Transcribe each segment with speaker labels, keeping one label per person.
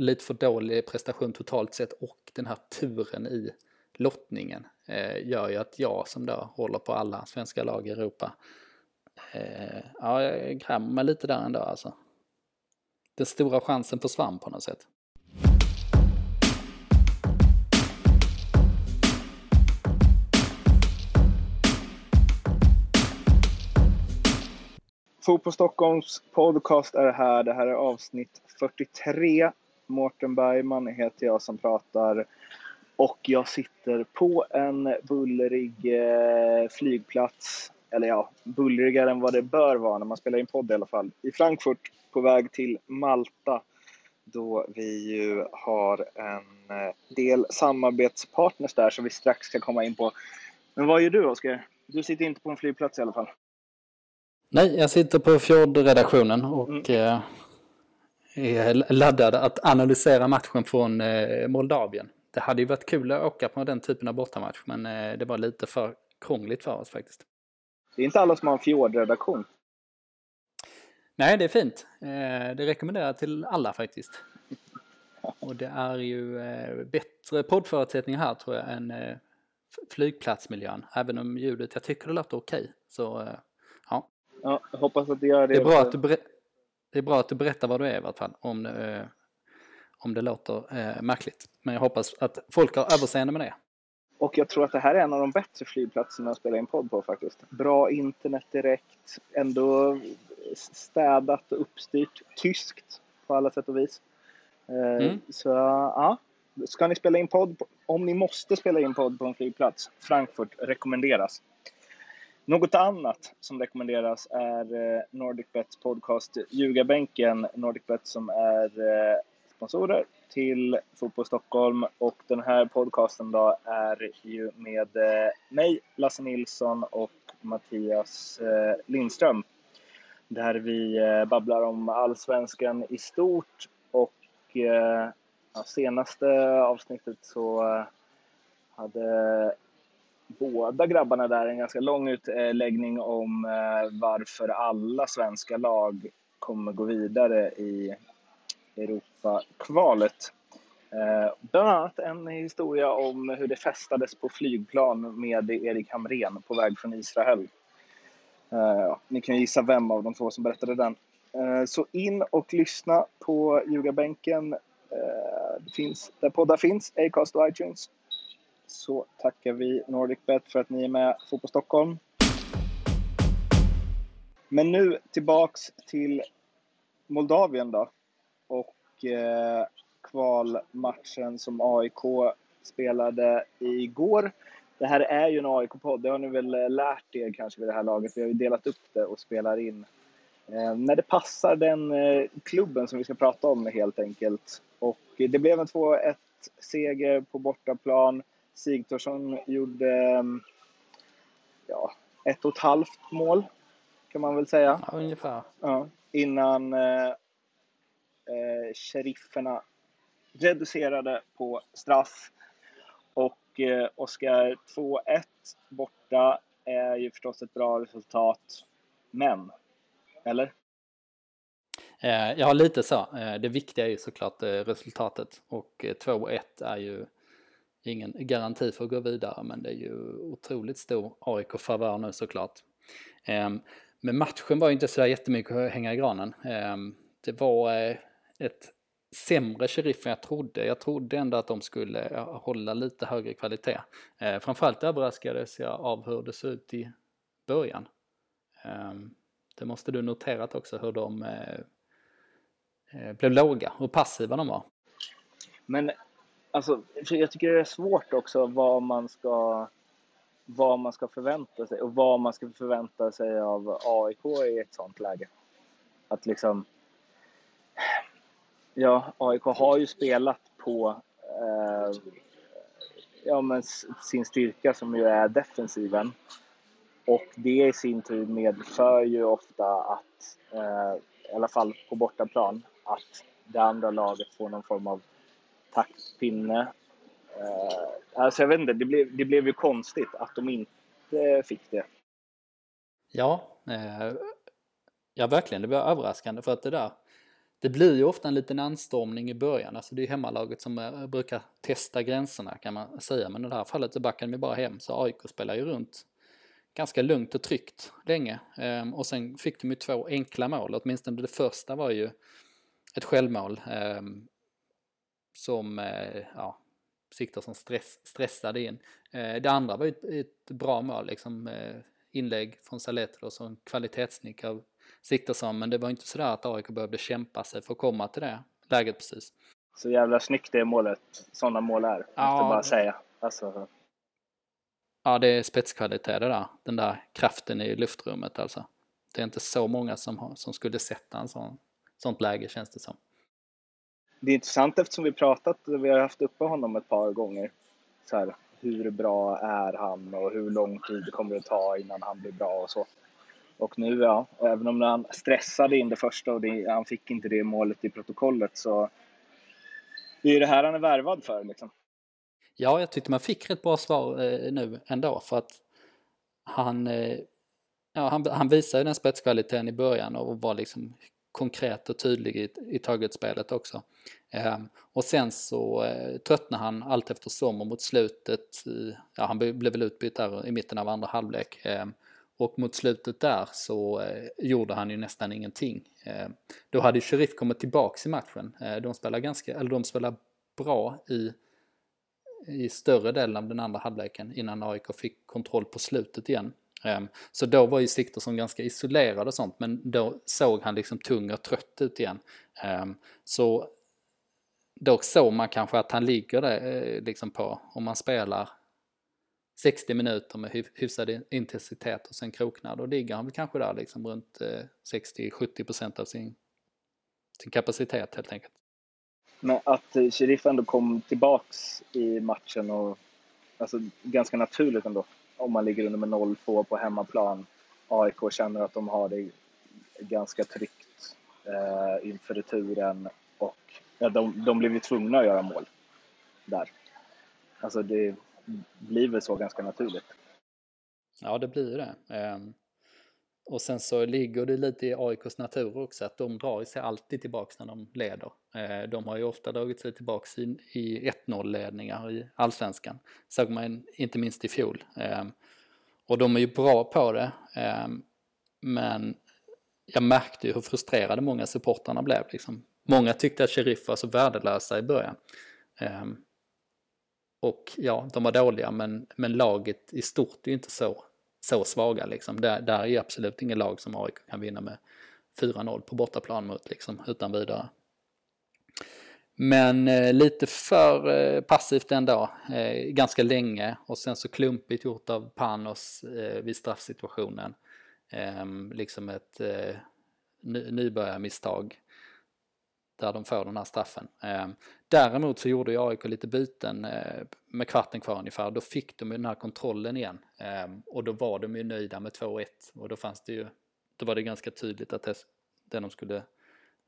Speaker 1: lite för dålig prestation totalt sett och den här turen i lottningen eh, gör ju att jag som då håller på alla svenska lag i Europa, eh, ja, jag grämer mig lite där ändå alltså. Den stora chansen försvann på något sätt.
Speaker 2: Fotboll Stockholms podcast är här. Det här är avsnitt 43. Mårten Bergman heter jag som pratar. Och jag sitter på en bullrig eh, flygplats. Eller ja, bullrigare än vad det bör vara när man spelar in podd i alla fall. I Frankfurt på väg till Malta. Då vi ju har en eh, del samarbetspartners där som vi strax ska komma in på. Men vad gör du Oskar? Du sitter inte på en flygplats i alla fall.
Speaker 1: Nej, jag sitter på Fjord-redaktionen och mm. Är laddad att analysera matchen från eh, Moldavien. Det hade ju varit kul att åka på den typen av bortamatch, men eh, det var lite för krångligt för oss faktiskt.
Speaker 2: Det är inte alla som har en Fjord-redaktion.
Speaker 1: Nej, det är fint. Det rekommenderar jag till alla faktiskt. Och det är ju bättre poddförutsättningar här tror jag än flygplatsmiljön. Även om ljudet, jag tycker det låter okej. Så ja,
Speaker 2: Ja, jag hoppas att det gör det.
Speaker 1: Det är bra, att du. Det är bra att du berättar vad du är i alla fall. Om det, eh, om det låter eh, märkligt. Men jag hoppas att folk har överseende med det.
Speaker 2: Och jag tror att det här är en av de bättre flygplatserna att spela in podd på faktiskt. Bra internet direkt, ändå städat och uppstyrt. Tyskt på alla sätt och vis. Eh, mm. Så ja, ska ni spela in podd, om ni måste spela in podd på en flygplats, Frankfurt rekommenderas. Något annat som rekommenderas är eh, NordicBets podcast Ljugarbänken. NordicBet som är eh, sponsorer till Fotboll Stockholm och den här podcasten då är ju med eh, mig, Lasse Nilsson och Mattias Lindström. Där vi babblar om allsvenskan i stort och ja, senaste avsnittet så hade båda grabbarna där en ganska lång utläggning om eh, varför alla svenska lag kommer gå vidare i Europakvalet. Eh, bland annat en historia om hur det festades på flygplan med Erik Hamrén på väg från Israel. Eh, ni kan gissa vem av de två som berättade den. Så in och lyssna på Ljugarbänken. Det finns där poddar finns, Acast och iTunes så tackar vi NordicBet för att ni är med Fotboll Stockholm. Men nu tillbaks till Moldavien då. Och eh, kvalmatchen som AIK spelade igår. Det här är ju en AIK-podd, det har ni väl eh, lärt er kanske vid det här laget. Vi har ju delat upp det och spelar in eh, när det passar den eh, klubben som vi ska prata om helt enkelt. Och eh, det blev en 2-1 seger på bortaplan. Sigthorsson gjorde ehm, ja, ett och ett halvt mål, kan man väl säga.
Speaker 1: Ja, ungefär.
Speaker 2: Ja, innan eh, eh, sherifferna reducerade på straff. Och eh, Oskar, 2-1 borta är ju förstås ett bra resultat. Men, eller?
Speaker 1: Eh, ja, lite så. Eh, det viktiga är ju såklart resultatet och 2-1 är ju ingen garanti för att gå vidare men det är ju otroligt stor AIK-favör nu såklart. Ehm, men matchen var ju inte så jättemycket att hänga i granen. Ehm, det var eh, ett sämre Sheriff än jag trodde. Jag trodde ändå att de skulle hålla lite högre kvalitet. Ehm, framförallt överraskades jag av hur det såg ut i början. Det måste du noterat också hur de eh, eh, blev låga hur passiva de var.
Speaker 2: Men Alltså, jag tycker det är svårt också vad man ska vad man ska förvänta sig och vad man ska förvänta sig av AIK i ett sånt läge. Att liksom... Ja, AIK har ju spelat på eh, ja, men sin styrka som ju är defensiven. Och det i sin tur medför ju ofta att, eh, i alla fall på bortaplan, att det andra laget får någon form av taktpinne. Uh, eh, alltså jag vet inte, det blev, det blev ju konstigt att de inte fick det.
Speaker 1: Ja, eh, ja verkligen, det var överraskande för att det där det blir ju ofta en liten anstormning i början. Alltså det är hemmalaget som eh, brukar testa gränserna kan man säga. Men i det här fallet så backade de bara hem. Så AIK spelar ju runt ganska lugnt och tryggt länge. Ehm, och sen fick de ju två enkla mål. Åtminstone det första var ju ett självmål. Ehm, som, eh, ja, Siktor som stress, stressade in. Eh, det andra var ett, ett bra mål, liksom inlägg från Saletros och en kvalitetsnick av Siktorsson, men det var inte sådär att AIK behövde kämpa sig för att komma till det läget precis.
Speaker 2: Så jävla snyggt det målet, sådana mål är, ja, måste bara säga. Alltså.
Speaker 1: Ja, det är spetskvalitet det där, den där kraften i luftrummet alltså. Det är inte så många som, har, som skulle sätta en sån, sånt läge känns det som.
Speaker 2: Det är intressant eftersom vi pratat, vi har haft uppe honom ett par gånger. Så här, hur bra är han och hur lång tid kommer det ta innan han blir bra och så. Och nu, ja, även om han stressade in det första och det, han fick inte det målet i protokollet så det är det här han är värvad för liksom.
Speaker 1: Ja, jag tyckte man fick rätt bra svar eh, nu ändå för att han, eh, ja, han, han visade den spetskvaliteten i början och var liksom konkret och tydlig i, i targetspelet också. Eh, och sen så eh, tröttnade han allt eftersom och mot slutet, ja han blev väl utbytt där i mitten av andra halvlek. Eh, och mot slutet där så eh, gjorde han ju nästan ingenting. Eh, då hade ju Sheriff kommit tillbaks i matchen. Eh, de spelade ganska, eller de spelade bra i, i större delen av den andra halvleken innan AIK fick kontroll på slutet igen. Ehm, så då var ju Siktorsson ganska isolerad och sånt men då såg han liksom tung och trött ut igen. Ehm, så då såg man kanske att han ligger där eh, liksom på, om man spelar 60 minuter med hyfsad intensitet och sen kroknar, då ligger han väl kanske där liksom runt eh, 60-70% av sin, sin kapacitet helt enkelt.
Speaker 2: Men att eh, Sheriff ändå kom tillbaks i matchen och alltså ganska naturligt ändå om man ligger under med 0-2 på hemmaplan. AIK känner att de har det ganska tryggt eh, inför returen och ja, de, de blev ju tvungna att göra mål där. Alltså det, blir väl så ganska naturligt.
Speaker 1: Ja, det blir det. Ehm, och sen så ligger det lite i AIKs natur också att de drar sig alltid tillbaks när de leder. Eh, de har ju ofta dragit sig tillbaks i, i 1-0-ledningar i allsvenskan. Såg man inte minst i fjol. Ehm, och de är ju bra på det. Ehm, men jag märkte ju hur frustrerade många supportrarna blev. Liksom. Många tyckte att Sheriff var så värdelösa i början. Ehm, och ja, de var dåliga men, men laget i stort är ju inte så, så svaga liksom. Där, där är absolut ingen lag som AIK kan vinna med 4-0 på bortaplan mot liksom utan vidare. Men eh, lite för eh, passivt ändå, eh, ganska länge och sen så klumpigt gjort av Panos eh, vid straffsituationen. Ehm, liksom ett eh, nybörjarmisstag där de får den här straffen. Ehm, däremot så gjorde ju AIK lite byten eh, med kvarten kvar ungefär. Då fick de ju den här kontrollen igen. Ehm, och då var de ju nöjda med 2-1. Och då fanns det ju, då var det ganska tydligt att det, det de skulle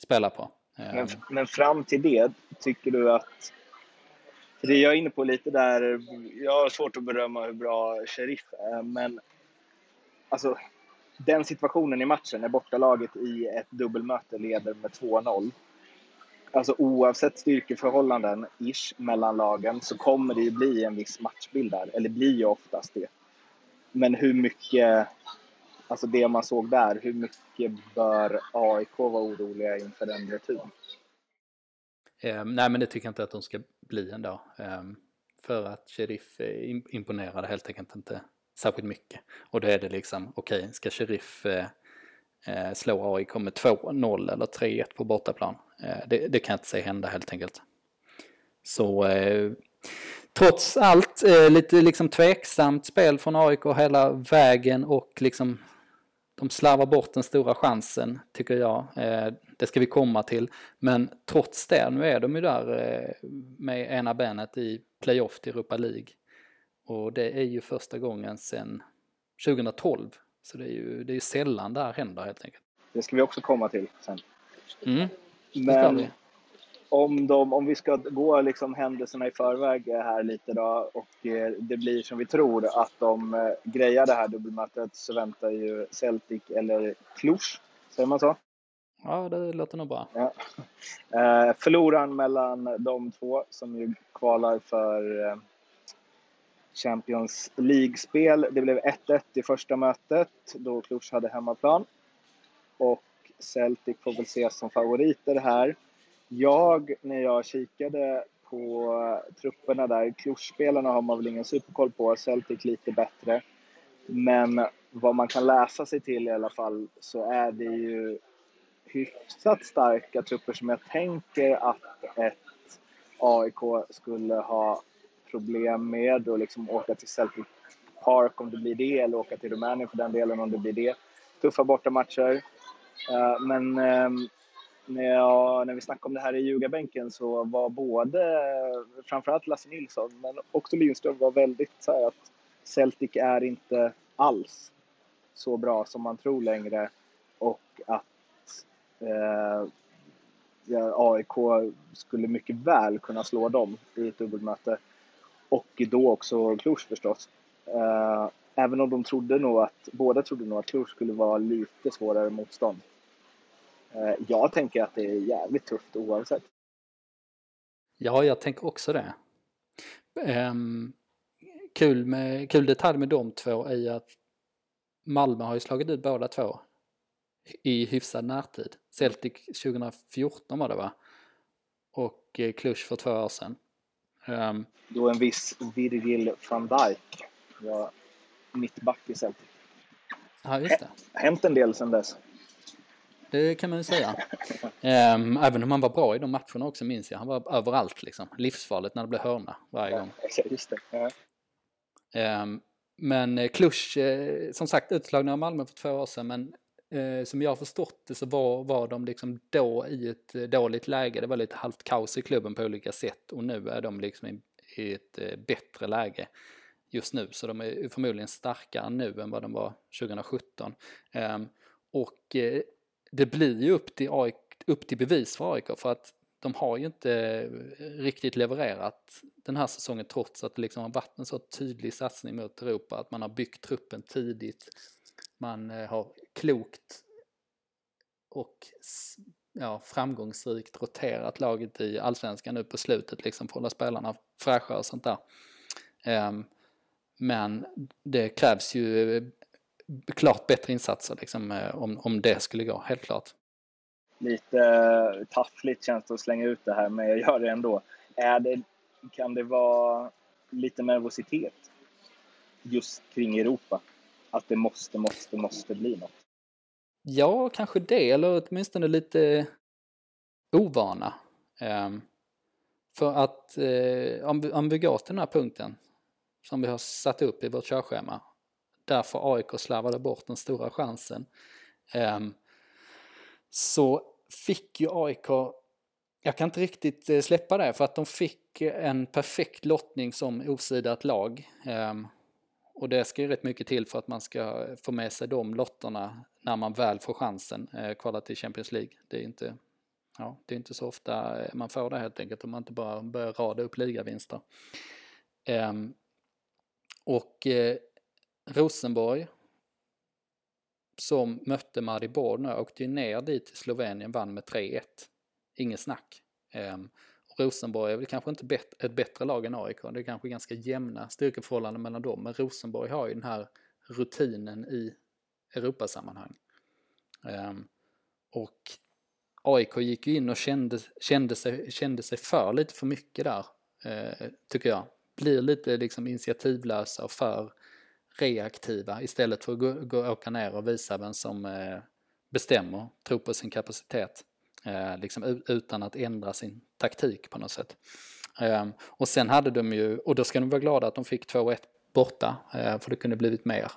Speaker 1: spela på.
Speaker 2: Ehm. Men, men fram till det, tycker du att det jag är inne på lite där, jag har svårt att berömma hur bra Sheriff är, men alltså den situationen i matchen när bortalaget i ett dubbelmöte leder med 2-0 alltså oavsett styrkeförhållanden ish mellan lagen så kommer det ju bli en viss matchbild där, eller blir ju oftast det. Men hur mycket, alltså det man såg där, hur mycket bör AIK vara oroliga inför den returen?
Speaker 1: Eh, nej men det tycker jag inte att de ska bli ändå. Eh, för att Sheriff imponerade helt enkelt inte särskilt mycket. Och då är det liksom, okej, okay, ska Sheriff eh, eh slå AIK med 2-0 eller 3-1 på bortaplan. Eh, det, det, kan jag inte se hända helt enkelt. Så eh, trots allt eh, lite liksom tveksamt spel från AIK hela vägen och liksom de slarvar bort den stora chansen tycker jag. Eh, det ska vi komma till. Men trots det, nu är de ju där eh, med ena benet i playoff till Europa League. Och det är ju första gången sedan 2012 så det är ju det är sällan det här händer helt enkelt.
Speaker 2: Det ska vi också komma till sen. Mm, Men om, de, om vi ska gå liksom händelserna i förväg här lite då och eh, det blir som vi tror att de eh, grejar det här dubbelmötet så väntar ju Celtic eller Cluj, säger man så?
Speaker 1: Ja, det låter nog bra.
Speaker 2: Ja. Eh, förloraren mellan de två som ju kvalar för Champions League-spel. Det blev 1-1 i första mötet då Cluj hade hemmaplan. Och Celtic får väl ses som favoriter här. Jag, när jag kikade på trupperna där, Cluj-spelarna har man väl ingen superkoll på, Celtic lite bättre. Men vad man kan läsa sig till i alla fall så är det ju hyfsat starka trupper som jag tänker att ett AIK skulle ha problem med och liksom åka till Celtic Park om det blir det eller åka till Rumänien för den delen om det blir det. Tuffa bortamatcher. Eh, men ehm, när, jag, när vi snackade om det här i ljugarbänken så var både, framförallt Lasse Nilsson, men också Lindström var väldigt så här att Celtic är inte alls så bra som man tror längre och att eh, ja, AIK skulle mycket väl kunna slå dem i ett dubbelmöte. Och då också Cluj förstås. Eh, även om de trodde nog att, båda trodde nog att Cluj skulle vara lite svårare motstånd. Eh, jag tänker att det är jävligt tufft oavsett.
Speaker 1: Ja, jag tänker också det. Um, kul, med, kul detalj med de två är att Malmö har ju slagit ut båda två i hyfsad närtid. Celtic 2014 var det va? Och eh, Cluj för två år sedan.
Speaker 2: Um, Då en viss Virgil van Dijk var mittback i Celtic.
Speaker 1: Ja, just det.
Speaker 2: Hänt en del sedan dess.
Speaker 1: Det kan man ju säga. Um, även om han var bra i de matcherna också minns jag. Han var överallt liksom. Livsfarligt när det blev hörna varje gång.
Speaker 2: Ja, just det.
Speaker 1: Ja. Um, men Cluj, eh, som sagt utslagna av Malmö för två år sedan, men eh, som jag har förstått det så var, var de liksom då i ett eh, dåligt läge. Det var lite halvt kaos i klubben på olika sätt och nu är de liksom i, i ett eh, bättre läge just nu. Så de är förmodligen starkare nu än vad de var 2017. Ehm, och eh, det blir ju upp till, AIK, upp till bevis för AIK för att de har ju inte eh, riktigt levererat den här säsongen trots att det liksom har varit en så tydlig satsning mot Europa, att man har byggt truppen tidigt man eh, har klokt och ja, framgångsrikt roterat laget i allsvenskan nu på slutet liksom för att hålla spelarna fräscha och sånt där. Um, men det krävs ju eh, klart bättre insatser liksom, eh, om, om det skulle gå, helt klart.
Speaker 2: Lite taffligt känns det att slänga ut det här, men jag gör det ändå. Är det, kan det vara lite nervositet just kring Europa? att det måste, måste, måste bli något.
Speaker 1: Ja, kanske det, eller åtminstone lite ovana. Um, för att om, vi, om vi går till den här punkten som vi har satt upp i vårt körschema, därför AIK slarvade bort den stora chansen, ehm, så fick ju AIK, jag kan inte riktigt eh, släppa det, för att de fick en perfekt lottning som osidat lag. Ehm, och det ska ju rätt mycket till för att man ska få med sig de lotterna när man väl får chansen eh, kvala till Champions League. Det är inte, ja, det är inte så ofta man får det helt enkelt om man inte bara börjar rada upp ligavinster. Ehm, och eh, Rosenborg som mötte Maribor nu åkte ju ner dit till Slovenien, vann med 3-1. Inget snack. Eh, Rosenborg är väl kanske inte bet ett bättre lag än AIK. Det är kanske ganska jämna styrkeförhållanden mellan dem. Men Rosenborg har ju den här rutinen i Europasammanhang. Um, och AIK gick ju in och kände, kände, sig, kände sig för lite för mycket där, eh, tycker jag. Blir lite liksom initiativlösa och för reaktiva istället för att gå, gå, åka ner och visa vem som eh, bestämmer, tror på sin kapacitet. Eh, liksom utan att ändra sin taktik på något sätt. Eh, och sen hade de ju, och då ska de vara glada att de fick 2-1 borta, eh, för det kunde blivit mer.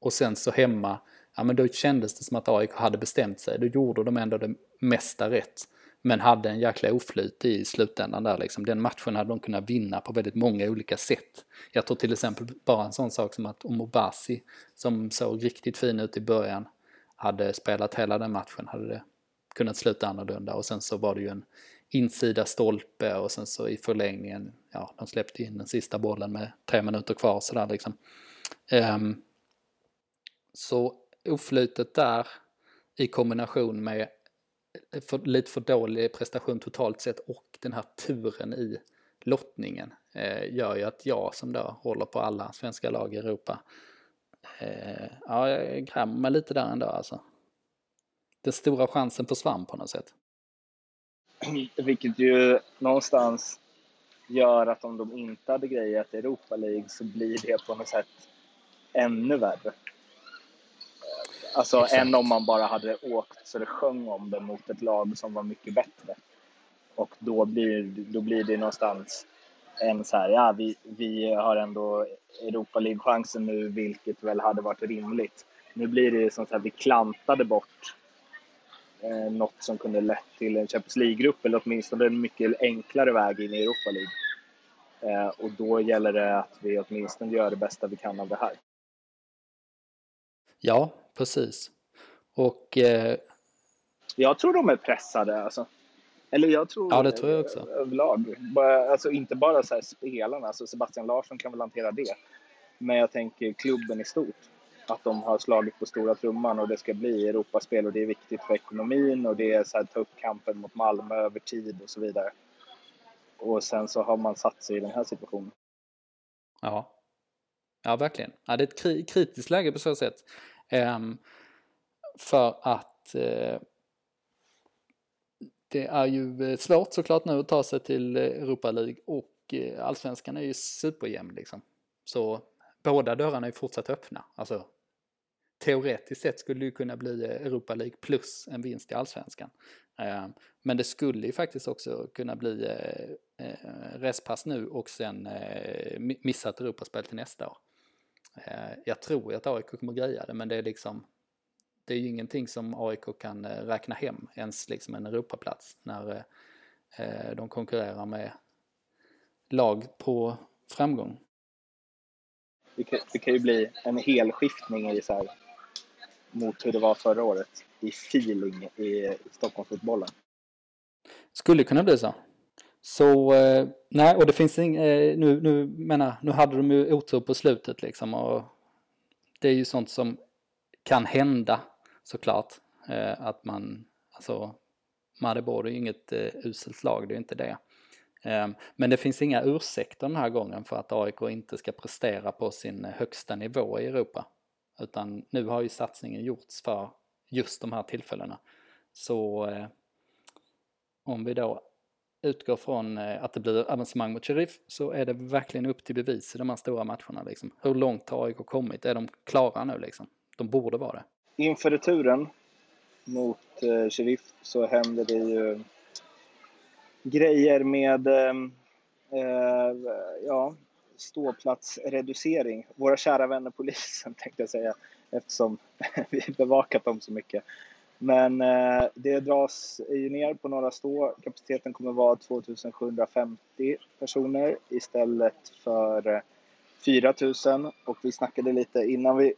Speaker 1: Och sen så hemma, ja men då kändes det som att AIK hade bestämt sig, då gjorde de ändå det mesta rätt. Men hade en jäkla oflyt i slutändan där liksom. Den matchen hade de kunnat vinna på väldigt många olika sätt. Jag tror till exempel bara en sån sak som att Omobasi, som såg riktigt fin ut i början, hade spelat hela den matchen, hade det kunnat sluta annorlunda och sen så var det ju en insida stolpe och sen så i förlängningen, ja, de släppte in den sista bollen med tre minuter kvar sådär liksom. Um, så oflytet där i kombination med för, lite för dålig prestation totalt sett och den här turen i lottningen eh, gör ju att jag som då håller på alla svenska lag i Europa, eh, ja, jag grämer mig lite där ändå alltså. Den stora chansen försvann på något sätt.
Speaker 2: Vilket ju någonstans gör att om de inte hade grejat Europa League så blir det på något sätt ännu värre. Alltså Exakt. än om man bara hade åkt så det sjöng om det mot ett lag som var mycket bättre. Och då blir, då blir det någonstans en så här, ja vi, vi har ändå Europa League-chansen nu, vilket väl hade varit rimligt. Nu blir det som så här, vi klantade bort eh, något som kunde lett till en Champions League-grupp eller åtminstone en mycket enklare väg in i Europa League. Eh, och då gäller det att vi åtminstone gör det bästa vi kan av det här.
Speaker 1: Ja, precis. Och... Eh...
Speaker 2: Jag tror de är pressade alltså. Eller jag tror,
Speaker 1: ja, det tror jag också.
Speaker 2: överlag. Alltså inte bara så spelarna, alltså Sebastian Larsson kan väl hantera det. Men jag tänker klubben i stort. Att de har slagit på stora trumman och det ska bli Europaspel och det är viktigt för ekonomin och det är så här, ta upp kampen mot Malmö över tid och så vidare. Och sen så har man satt sig i den här situationen.
Speaker 1: Ja, ja verkligen. Ja, det är ett kritiskt läge på så sätt. Ehm, för att eh, det är ju eh, svårt såklart nu att ta sig till eh, Europa League och allsvenskan är ju superjämn liksom. Så båda dörrarna är fortsatt öppna. Alltså teoretiskt sett skulle det ju kunna bli Europa League plus en vinst i allsvenskan. Ehm, men det skulle ju faktiskt också kunna bli restpass nu och sen missat Europaspel till nästa år. Jag tror att AIK kommer greja det men det är liksom det är ju ingenting som AIK kan eh, räkna hem, ens liksom en Europaplats, när eh, eh, de konkurrerar med lag på framgång.
Speaker 2: Det kan, det kan ju bli en hel skiftning i så här, mot hur det var förra året, i feeling i, i Stockholmsfotbollen.
Speaker 1: Skulle kunna bli så. Så, eh, nej, och det finns inget, eh, nu, nu menar, nu hade de ju otur på slutet liksom och det är ju sånt som kan hända såklart. Eh, att man, alltså Maribor är ju inget uselt lag, det är ju inte det. Ehm, men det finns inga ursäkter den här gången för att AIK inte ska prestera på sin högsta nivå i Europa. Utan nu har ju satsningen gjorts för just de här tillfällena. Så om vi då utgår från eh, att det blir avancemang mot Sheriff så är det verkligen upp till bevis i de här stora matcherna. Liksom. Hur långt har AIK kommit? Är de klara nu liksom? De borde vara det
Speaker 2: inför returen mot eh, Sheriff så händer det ju grejer med ehm, eh, ja, ståplatsreducering. Våra kära vänner polisen tänkte jag säga eftersom vi bevakat dem så mycket. Men eh, det dras ju ner på några stå. Kapaciteten kommer vara 2750 personer istället för eh, 4000 och vi snackade lite innan vi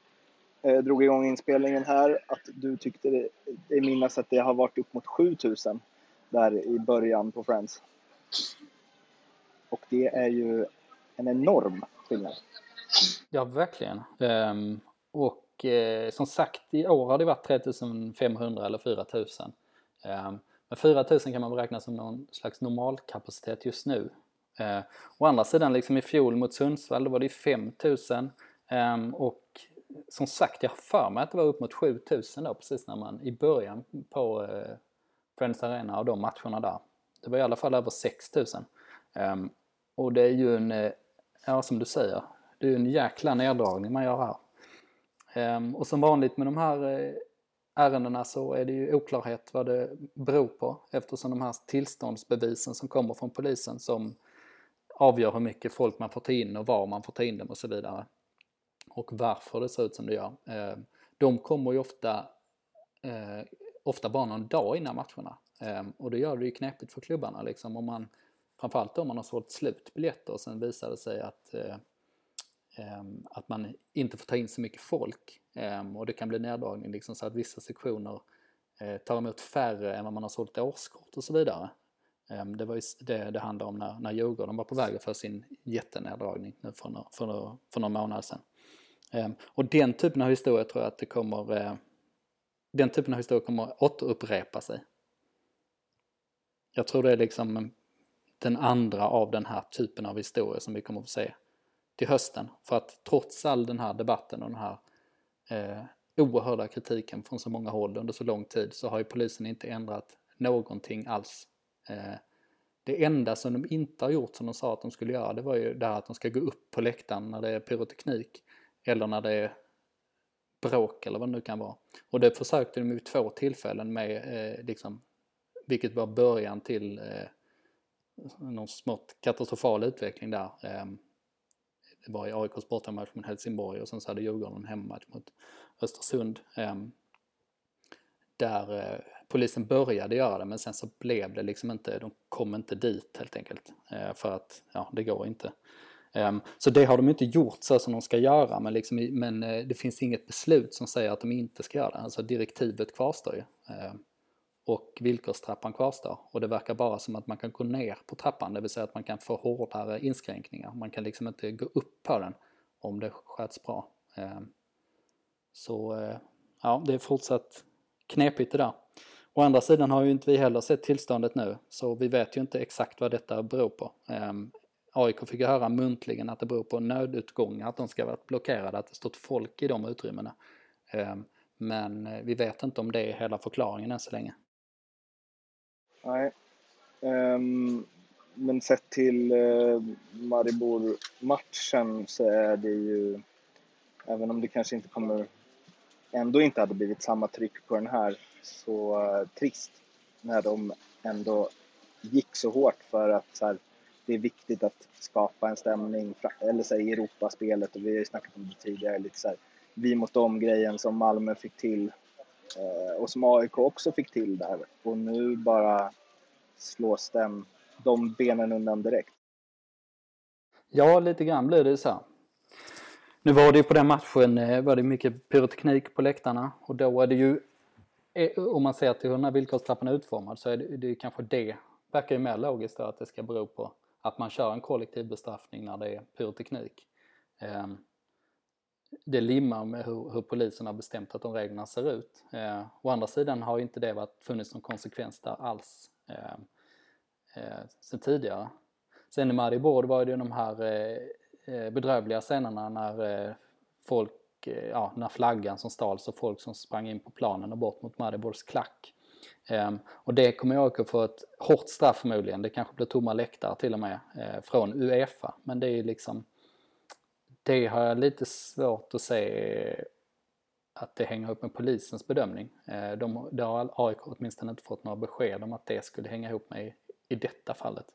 Speaker 2: eh, drog igång inspelningen här att du tyckte det, det minnas att det har varit upp mot 7000 där i början på Friends. Och det är ju en enorm skillnad.
Speaker 1: Ja, verkligen. Um, och eh, som sagt, i år har det varit 3500 eller 4000. Eh, men 4000 kan man beräkna som någon slags normalkapacitet just nu. Eh, å andra sidan, liksom i fjol mot Sundsvall, då var det 5000. Eh, och som sagt, jag har för mig att det var upp mot 7000 då precis när man i början på eh, Friends Arena och de matcherna där. Det var i alla fall över 6000. Um, ehm, och det är ju en, eh, ja som du säger, det är ju en jäkla neddragning man gör här. Ehm, och som vanligt med de här eh, ärendena så är det ju oklarhet vad det beror på eftersom de här tillståndsbevisen som kommer från polisen som avgör hur mycket folk man får ta in och var man får ta in dem och så vidare och varför det ser ut som det gör. Ehm, de kommer ju ofta, eh, ofta bara någon dag innan matcherna. Ehm, och det gör det ju knepigt för klubbarna liksom om man, framförallt om man har sålt slut biljetter och sen visar det sig att, eh, Ehm, att man inte får ta in så mycket folk. Ehm, och det kan bli neddragning liksom så att vissa sektioner eh, tar emot färre än vad man har sålt årskort och så vidare. Ehm, det var ju det det handlade om när, när Djurgården var på väg för sin jätteneddragning nu för, för, för några månader sedan. Och den typen av historia tror jag att det kommer, eh, den typen av historia kommer återupprepa sig. jag tror det är liksom den andra av den här typen av historia som vi kommer att få se till hösten. För att trots all den här debatten och den här eh, oerhörda kritiken från så många håll under så lång tid så har ju polisen inte ändrat någonting alls. Eh, det enda som de inte har gjort som de sa att de skulle göra det var ju det här att de ska gå upp på läktaren när det är pyroteknik eller när det är bråk eller vad det nu kan vara. Och det försökte de vid två tillfällen med, eh, liksom, vilket var början till eh, någon smått katastrofal utveckling där. Eh, det var i AIKs bortamatch mot Helsingborg och sen så hade Djurgården en hemmamatch mot Östersund. Ehm, där eh, polisen började göra det men sen så blev det liksom inte, de kom inte dit helt enkelt. Eh, för att, ja, det går inte. Ehm, så det har de inte gjort så som de ska göra men, liksom, men eh, det finns inget beslut som säger att de inte ska göra det. Alltså direktivet kvarstår ju. Ehm, och villkorstrappan kvarstår. Och det verkar bara som att man kan gå ner på trappan, det vill säga att man kan få hårdare inskränkningar. Man kan liksom inte gå upp på den om det sköts bra. Ehm, så eh, ja, det är fortsatt knepigt det där. Å andra sidan har ju inte vi heller sett tillståndet nu, så vi vet ju inte exakt vad detta beror på. Ehm, AIK fick höra muntligen att det beror på nödutgångar, att de ska vara blockerade, att det stått folk i de utrymmena. Ehm, men eh, vi vet inte om det är hela förklaringen än så länge.
Speaker 2: Nej. Um, men sett till uh, Maribor-matchen så är det ju, även om det kanske inte kommer, ändå inte hade blivit samma tryck på den här så uh, trist när de ändå gick så hårt för att så här, det är viktigt att skapa en stämning, eller så här, i Europaspelet och vi har ju snackat om det tidigare, lite så här, vi mot dem-grejen som Malmö fick till Eh, och som AIK också fick till där och nu bara slås den, de benen undan direkt.
Speaker 1: Ja, lite grann blir det så. Nu var det ju på den matchen eh, var det mycket pyroteknik på läktarna och då är det ju eh, om man ser till hur den här villkorstrappan är utformad så är det, det är kanske det verkar ju mer logiskt då att det ska bero på att man kör en kollektiv bestraffning när det är pyroteknik. Ehm, det limmar med hur, hur polisen har bestämt att de reglerna ser ut. Eh, å andra sidan har inte det varit, funnits någon konsekvens där alls eh, eh, sen tidigare. Sen i Maribor var det ju de här eh, eh bedrövliga scenerna när eh, folk Eh, ja, när flaggan som stals och folk som sprang in på planen och bort mot Maribors klack. Ehm, och det kommer jag att få ett hårt straff förmodligen, det kanske blir tomma läktare till och med, eh, från Uefa. Men det är ju liksom, det har jag lite svårt att se eh, att det hänger upp med polisens bedömning. Eh, de, det har AIK åtminstone inte fått några besked om att det skulle hänga ihop med i, i detta fallet.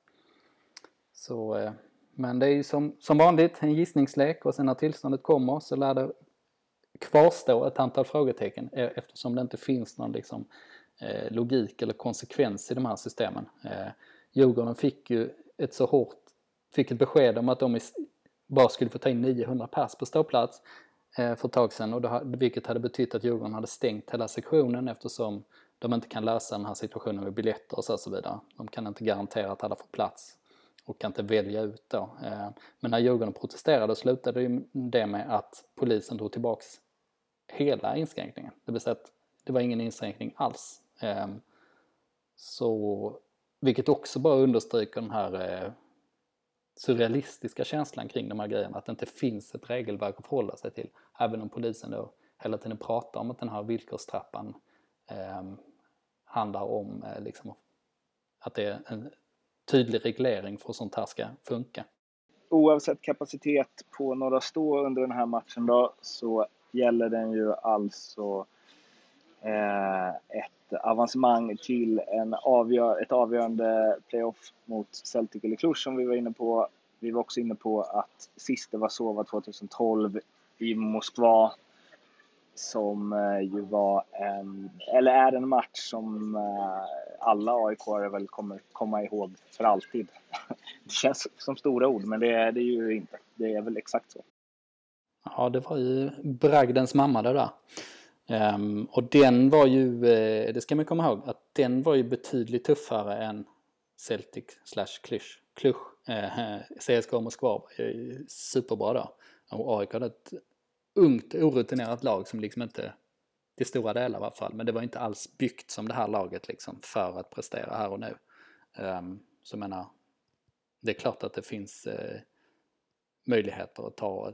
Speaker 1: Så, eh, men det är ju som, som vanligt en gissningslek och sen när tillståndet kommer så lär det kvarstå ett antal frågetecken eftersom det inte finns någon liksom, logik eller konsekvens i de här systemen. Djurgården fick ju ett så hårt, fick ett besked om att de bara skulle få ta in 900 pers på ståplats eh, för ett tag sedan och det, vilket hade betytt att Djurgården hade stängt hela sektionen eftersom de inte kan lösa den här situationen med biljetter och så vidare. De kan inte garantera att alla får plats och kan inte välja ut då. Eh, men när Djurgården protesterade slutade det med att polisen drog tillbaks hela inskränkningen. Det vill säga att det var ingen inskränkning alls. Ehm, så, vilket också bara understryker den här eh, surrealistiska känslan kring de här grejerna. Att det inte finns ett regelverk att förhålla sig till. Även om polisen då hela tiden pratar om att den här villkorstrappan eh, handlar om eh, liksom, att det är en tydlig reglering för hur sånt här ska funka.
Speaker 2: Oavsett kapacitet på några stå under den här matchen då så gäller den ju alltså Eh, ett avancemang till en avgör, ett avgörande playoff mot Celtic eller Cluj som vi var inne på. Vi var också inne på att sist det var Sova 2012 i Moskva som eh, ju var en, eller är en match som eh, alla aik väl kommer komma ihåg för alltid. Det känns som stora ord, men det är det ju inte. Det är väl exakt så.
Speaker 1: Ja, det var ju bragdens mamma det där. Um, och den var ju, eh, det ska man komma ihåg, att den var ju betydligt tuffare än Celtic slash Klush. Klush, eh, CSKA Moskva var ju superbra då. Och AIK hade ett ungt orutinerat lag som liksom inte, till stora delar i alla fall, men det var inte alls byggt som det här laget liksom för att prestera här och nu. Um, så jag menar, det är klart att det finns eh, möjligheter att ta,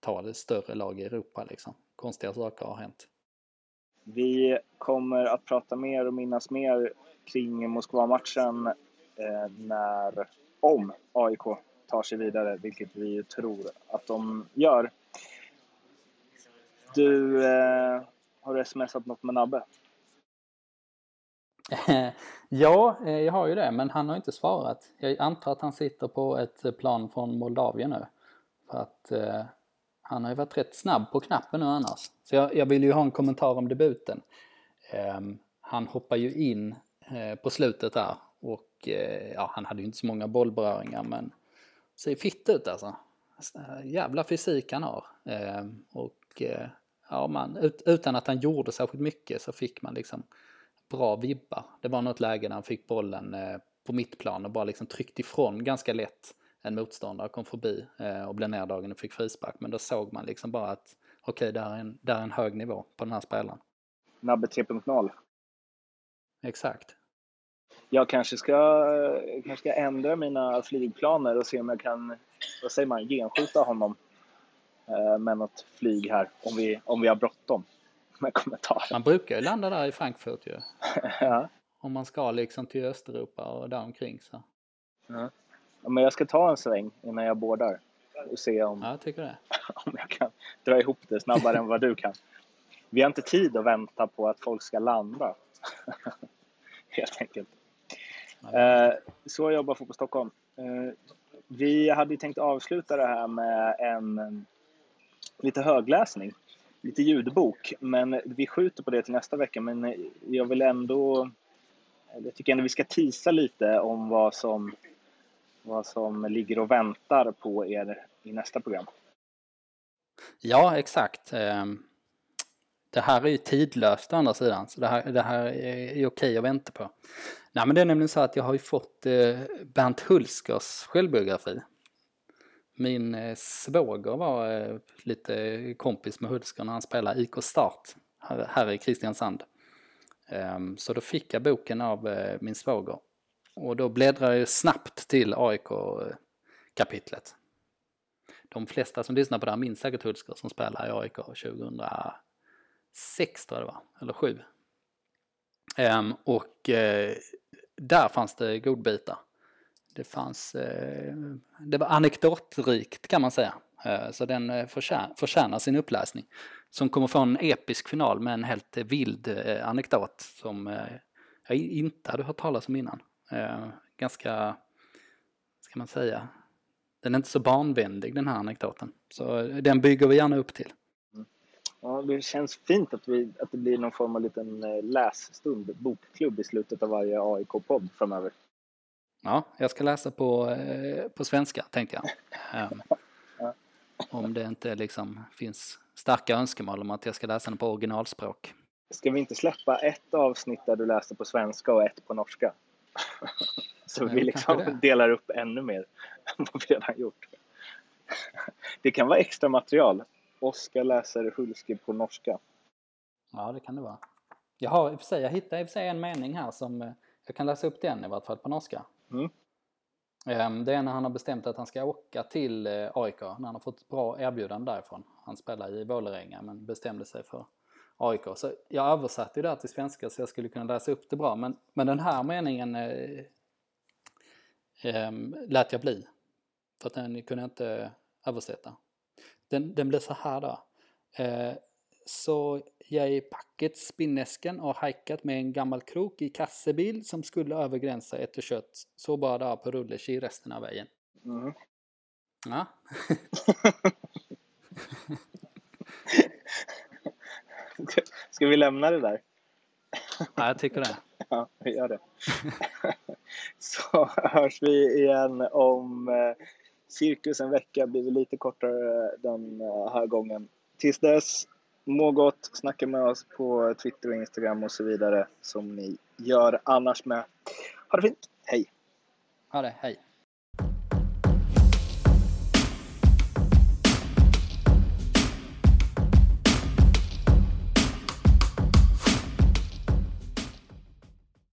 Speaker 1: ta det större lag i Europa liksom. Konstiga saker har hänt.
Speaker 2: Vi kommer att prata mer och minnas mer kring Moskva-matchen eh, när, om AIK tar sig vidare, vilket vi tror att de gör. Du, eh, har du smsat något med Nabbe?
Speaker 1: ja, eh, jag har ju det, men han har inte svarat. Jag antar att han sitter på ett plan från Moldavien nu. För att eh, han har ju varit rätt snabb på knappen nu annars. Så jag, jag vill ju ha en kommentar om debuten. Um, han hoppar ju in uh, på slutet där och uh, ja, han hade ju inte så många bollberöringar men ser fitt ut alltså. Eh, jävla fysik han har. Ehm, och ja, man, ut, utan att han gjorde särskilt mycket så fick man liksom bra vibbar. Det var något läge när han fick bollen på mittplan och bara liksom tryckte ifrån ganska lätt en motståndare kom förbi eh, och blev neddragen och fick frispark. Men då såg man liksom bara att okej, okay, där, är en, där är en hög nivå på den här spelaren.
Speaker 2: Nabbe 3.0.
Speaker 1: Exakt.
Speaker 2: Jag kanske ska, kanske ska ändra mina flygplaner och se om jag kan, vad säger man, genskjuta honom eh, med något flyg här om vi, om vi har bråttom med kommentarer.
Speaker 1: Man brukar ju landa där i Frankfurt ju. ja. Om man ska liksom till Östeuropa och där omkring så.
Speaker 2: Ja. Men jag ska ta en sväng innan jag bordar och se om,
Speaker 1: ja, jag
Speaker 2: om jag kan dra ihop det snabbare än vad du kan. Vi har inte tid att vänta på att folk ska landa. Helt enkelt. Eh, så jobbar Fotboll Stockholm. Eh, vi hade tänkt avsluta det här med en lite högläsning, lite ljudbok, men vi skjuter på det till nästa vecka. Men jag vill ändå, jag tycker ändå vi ska tisa lite om vad som vad som ligger och väntar på er i nästa program.
Speaker 1: Ja, exakt. Ehm, det här är ju tidlöst å andra sidan, så det här, det här är okej att vänta på. Nej, men det är nämligen så att jag har ju fått eh, Bernt Hulskers självbiografi. Min eh, svåger var eh, lite kompis med Hulsker när han spelade IK Start här i Kristiansand. Ehm, så då fick jag boken av min svåger och då bläddrar jag snabbt till AIK-kapitlet. De flesta som lyssnar på det här minns säkert Hultsgård som spelade i AIK 2006 tror jag det var, eller 7. Um, ehm, och uh, där fanns det godbitar. Det fanns, uh, det var anekdotrikt kan man säga. Uh, så den uh, förtjänar, förtjänar sin uppläsning. Som kommer få en episk final med en helt vild anekdot som jag inte hade hört talas om innan. Eh, ganska, ska man säga, den är inte så barnvänlig den här anekdoten. Så den bygger vi gärna upp till.
Speaker 2: Ja, det känns fint att, vi, att det blir någon form av liten eh, lässtund, bokklubb i slutet av varje AIK-podd framöver.
Speaker 1: Ja, jag ska läsa på, eh, på svenska tänkte jag. Um, ja. Om det inte liksom finns starka önskemål om att jag ska läsa den på originalspråk.
Speaker 2: Ska vi inte släppa ett avsnitt där du läser på svenska och ett på norska? Så vi liksom delar upp ännu mer än vad vi redan gjort. Det kan vara extra material. Oskar läser Hulske på norska.
Speaker 1: Ja, det kan det vara. Jag, har, i och för sig, jag hittade i och för sig en mening här som eh, jag kan läsa upp den i vart fall på norska. Mm. Ehm, det är när han har bestämt att han ska åka till eh, AIK, när han har fått ett bra erbjudande därifrån. Han spelar i Vålerenga men bestämde sig för AIK. Så jag översatte ju det här till svenska så jag skulle kunna läsa upp det bra. Men, men den här meningen eh, eh, lät jag bli. För att den kunde jag inte översätta. Den, den blev så här då. Eh, så jag packet spinnesken och hajkat med en gammal krok i kassebil som skulle över gränsen efter kött. Så bara där på rulleski resten av vägen. Mm. Ja.
Speaker 2: Ska vi lämna det där?
Speaker 1: Ja, jag tycker det.
Speaker 2: Ja, vi gör det. Så hörs vi igen om eh, cirkus en vecka. blir lite kortare den eh, här gången. Tills dess, må gott, snacka med oss på Twitter och Instagram och så vidare som ni gör annars med. Ha det fint, hej!
Speaker 1: Ha det, hej!